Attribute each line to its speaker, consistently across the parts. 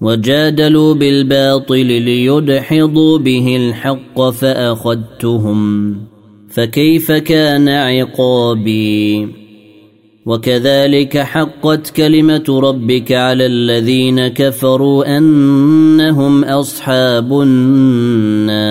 Speaker 1: وجادلوا بالباطل ليدحضوا به الحق فأخذتهم فكيف كان عقابي؟ وكذلك حقت كلمة ربك على الذين كفروا أنهم أصحاب النار.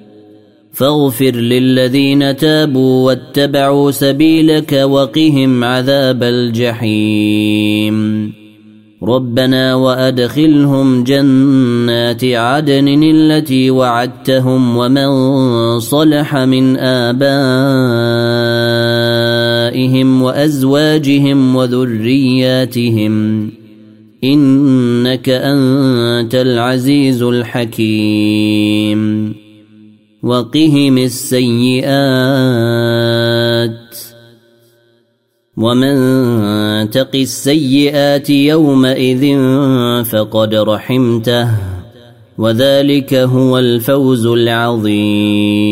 Speaker 1: فاغفر للذين تابوا واتبعوا سبيلك وقهم عذاب الجحيم. ربنا وأدخلهم جنات عدن التي وعدتهم ومن صلح من آبائهم وأزواجهم وذرياتهم. إنك أنت العزيز الحكيم. وقهم السيئات ومن تق السيئات يومئذ فقد رحمته وذلك هو الفوز العظيم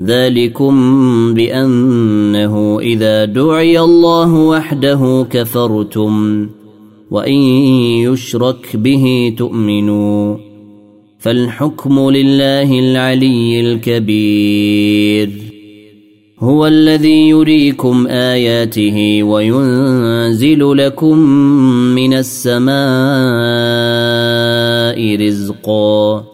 Speaker 1: ذلكم بأنه إذا دعي الله وحده كفرتم وإن يشرك به تؤمنوا فالحكم لله العلي الكبير هو الذي يريكم آياته وينزل لكم من السماء رزقا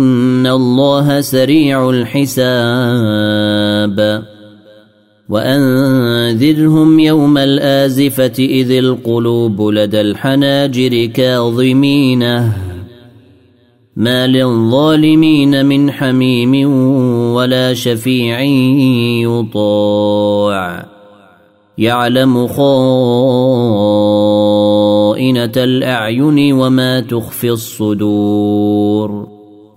Speaker 1: الله سريع الحساب. وأنذرهم يوم الآزفة إذ القلوب لدى الحناجر كاظمينه ما للظالمين من حميم ولا شفيع يطاع. يعلم خائنة الأعين وما تخفي الصدور.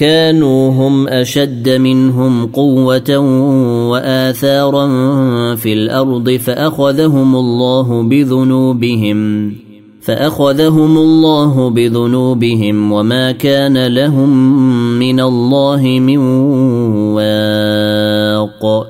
Speaker 1: كانوا هم أشد منهم قوة وآثارا في الأرض فأخذهم الله بذنوبهم فأخذهم الله بذنوبهم وما كان لهم من الله من واق.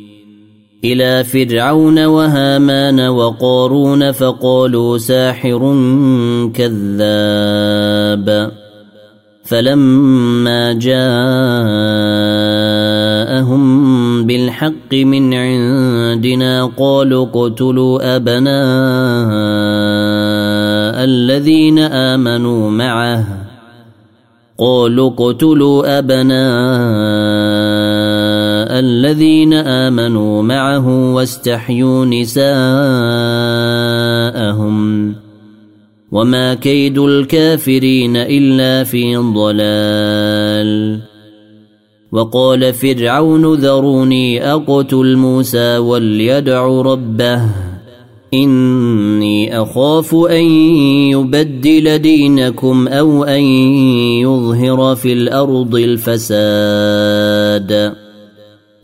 Speaker 1: إلى فرعون وهامان وقارون فقالوا ساحر كذاب. فلما جاءهم بالحق من عندنا قالوا اقتلوا أبناء الذين آمنوا معه. قالوا اقتلوا أبناء الذين آمنوا معه واستحيوا نساءهم وما كيد الكافرين إلا في ضلال. وقال فرعون ذروني أقتل موسى وليدع ربه إني أخاف أن يبدل دينكم أو أن يظهر في الأرض الفساد.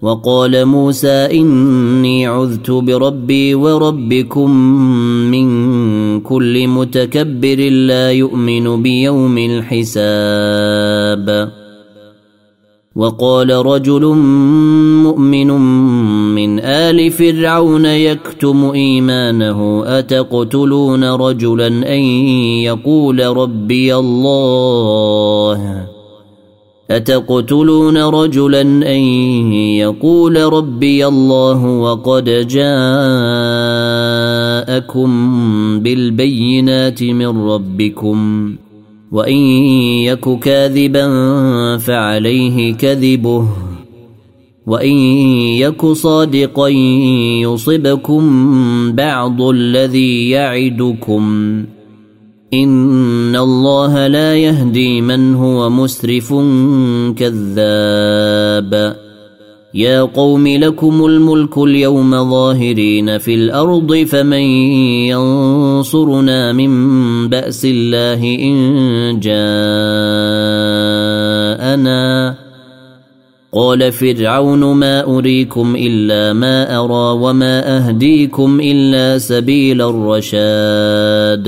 Speaker 1: وقال موسى إني عذت بربي وربكم من كل متكبر لا يؤمن بيوم الحساب. وقال رجل مؤمن من آل فرعون يكتم إيمانه أتقتلون رجلا أن يقول ربي الله؟ أتقتلون رجلا أن يقول ربي الله وقد جاءكم بالبينات من ربكم وإن يك كاذبا فعليه كذبه وإن يك صادقا يصبكم بعض الذي يعدكم إن الله لا يهدي من هو مسرف كذاب. يا قوم لكم الملك اليوم ظاهرين في الأرض فمن ينصرنا من باس الله ان جاءنا قال فرعون ما اريكم الا ما ارى وما اهديكم الا سبيل الرشاد.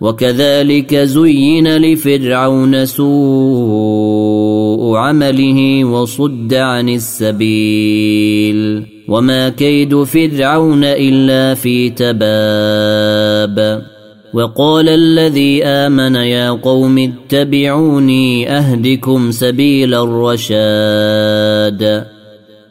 Speaker 1: وكذلك زين لفرعون سوء عمله وصد عن السبيل وما كيد فرعون إلا في تباب وقال الذي آمن يا قوم اتبعوني أهدكم سبيل الرشاد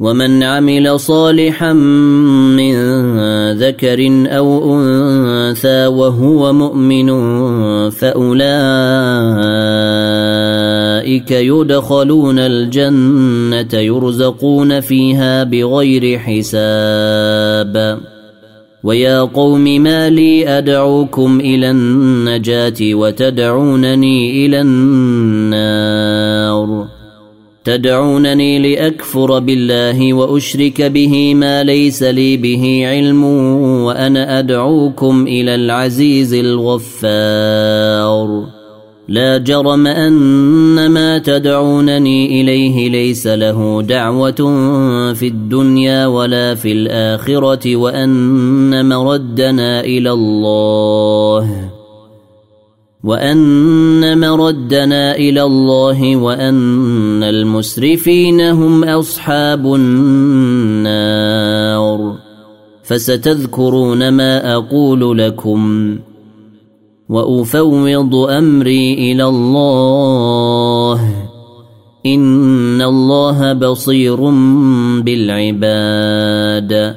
Speaker 1: ومن عمل صالحا من ذكر أو أنثى وهو مؤمن فأولئك يدخلون الجنة يرزقون فيها بغير حساب. ويا قوم ما لي أدعوكم إلى النجاة وتدعونني إلى النار. تدعونني لأكفر بالله وأشرك به ما ليس لي به علم وأنا أدعوكم إلى العزيز الغفار. لا جرم أن ما تدعونني إليه ليس له دعوة في الدنيا ولا في الآخرة وأن مردنا إلى الله. وان مردنا إلى الله وان المسرفين هم اصحاب النار فستذكرون ما أقول لكم وافوض امري إلى الله ان الله بصير بالعباد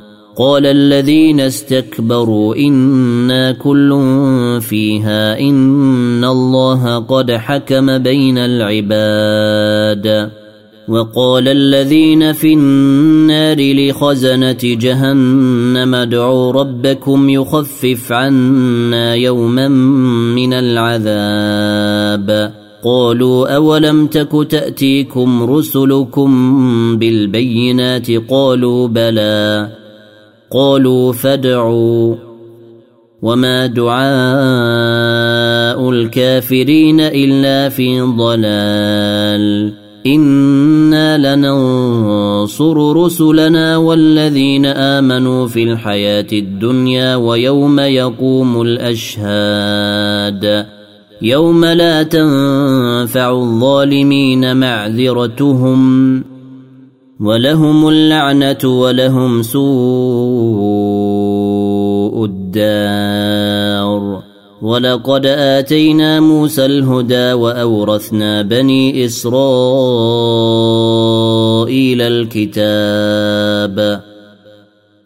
Speaker 1: قال الذين استكبروا إنا كل فيها إن الله قد حكم بين العباد. وقال الذين في النار لخزنة جهنم ادعوا ربكم يخفف عنا يوما من العذاب. قالوا أولم تك تأتيكم رسلكم بالبينات؟ قالوا بلى. قالوا فادعوا. وما دعاء الكافرين إلا في ضلال. إنا لننصر رسلنا والذين آمنوا في الحياة الدنيا ويوم يقوم الأشهاد. يوم لا تنفع الظالمين معذرتهم. ولهم اللعنة ولهم سوء الدار. ولقد آتينا موسى الهدى وأورثنا بني إسرائيل الكتاب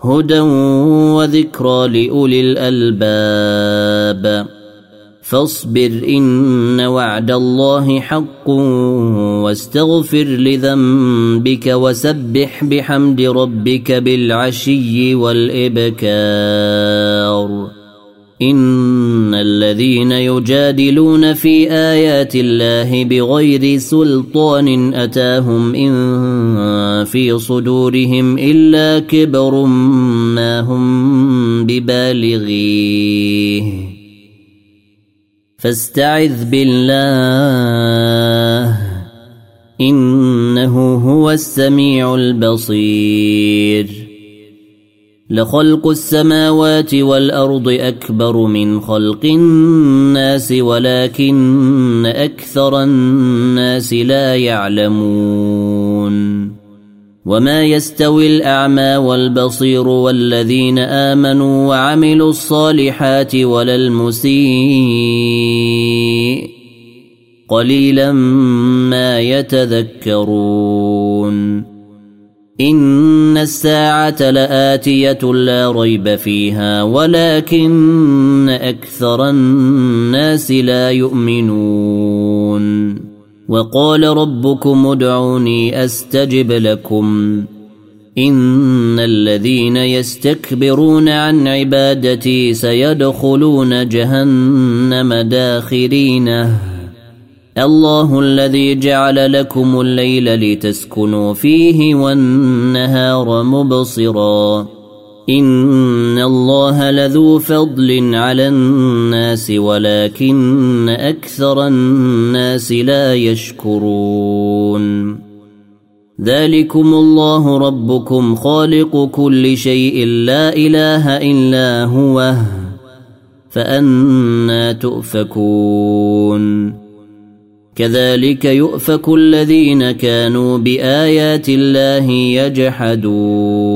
Speaker 1: هدى وذكرى لأولي الألباب. فاصبر إن وعد الله حق واستغفر لذنبك وسبح بحمد ربك بالعشي والإبكار. إن الذين يجادلون في آيات الله بغير سلطان أتاهم إن في صدورهم إلا كبر ما هم ببالغيه. فاستعذ بالله. إنه هو السميع البصير. لخلق السماوات والأرض أكبر من خلق الناس ولكن أكثر الناس لا يعلمون. وما يستوي الاعمى والبصير والذين امنوا وعملوا الصالحات ولا المسيء قليلا ما يتذكرون ان الساعة لاتيه لا ريب فيها ولكن أكثر الناس لا يؤمنون وقال ربكم ادعوني أستجب لكم. إن الذين يستكبرون عن عبادتي سيدخلون جهنم داخرينه الله الذي جعل لكم الليل لتسكنوا فيه والنهار مبصرا. ان الله لذو فضل على الناس ولكن أكثر الناس لا يشكرون. ذلكم الله ربكم خالق كل شيء لا اله الا هو فانا تؤفكون. كذلك يؤفك الذين كانوا بايات الله يجحدون.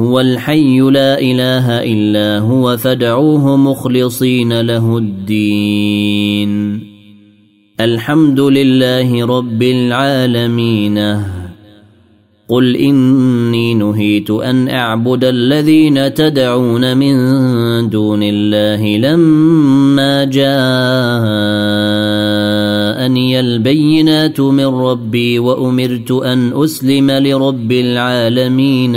Speaker 1: هو الحي لا إله إلا هو فادعوه مخلصين له الدين. الحمد لله رب العالمين. قل إني نهيت أن أعبد الذين تدعون من دون الله لما جاءني البينات من ربي وأمرت أن أسلم لرب العالمين.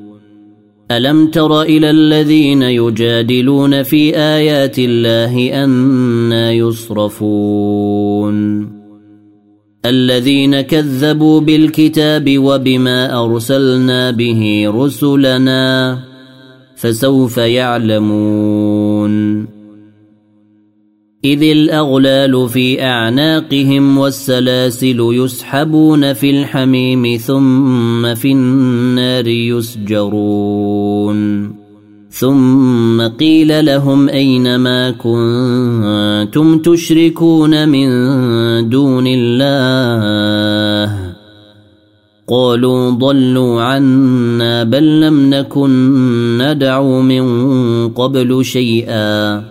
Speaker 1: ألم تر إلى الذين يجادلون في آيات الله أنا يصرفون؟ الذين كذبوا بالكتاب وبما أرسلنا به رسلنا فسوف يعلمون. إذ الأغلال في أعناقهم والسلاسل يسحبون في الحميم ثم في النار يسجرون. ثم قيل لهم أين ما كنتم تشركون من دون الله؟ قالوا ضلوا عنا بل لم نكن ندعو من قبل شيئا.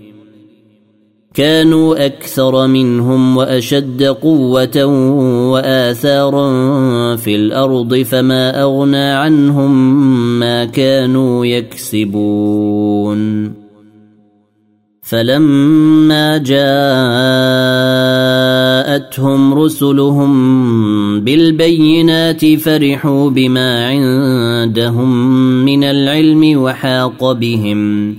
Speaker 1: كانوا أكثر منهم وأشد قوة وآثارا في الأرض فما أغنى عنهم ما كانوا يكسبون. فلما جاءتهم رسلهم بالبينات فرحوا بما عندهم من العلم وحاق بهم.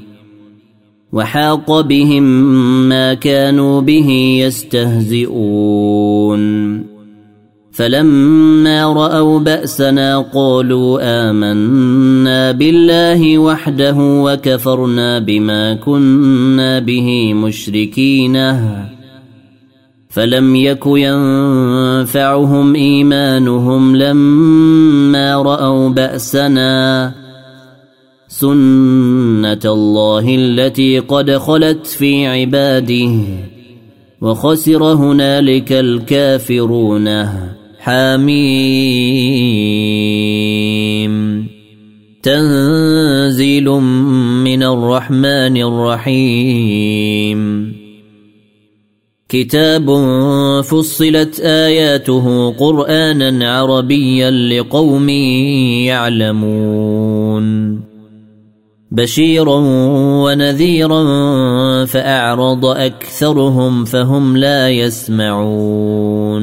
Speaker 1: وحاق بهم ما كانوا به يستهزئون. فلما رأوا بأسنا قالوا آمنا بالله وحده وكفرنا بما كنا به مشركين. فلم يك ينفعهم إيمانهم لما رأوا بأسنا. سنه الله التي قد خلت في عباده وخسر هنالك الكافرون حاميم تنزيل من الرحمن الرحيم كتاب فصلت اياته قرانا عربيا لقوم يعلمون بشيرا ونذيرا فأعرض أكثرهم فهم لا يسمعون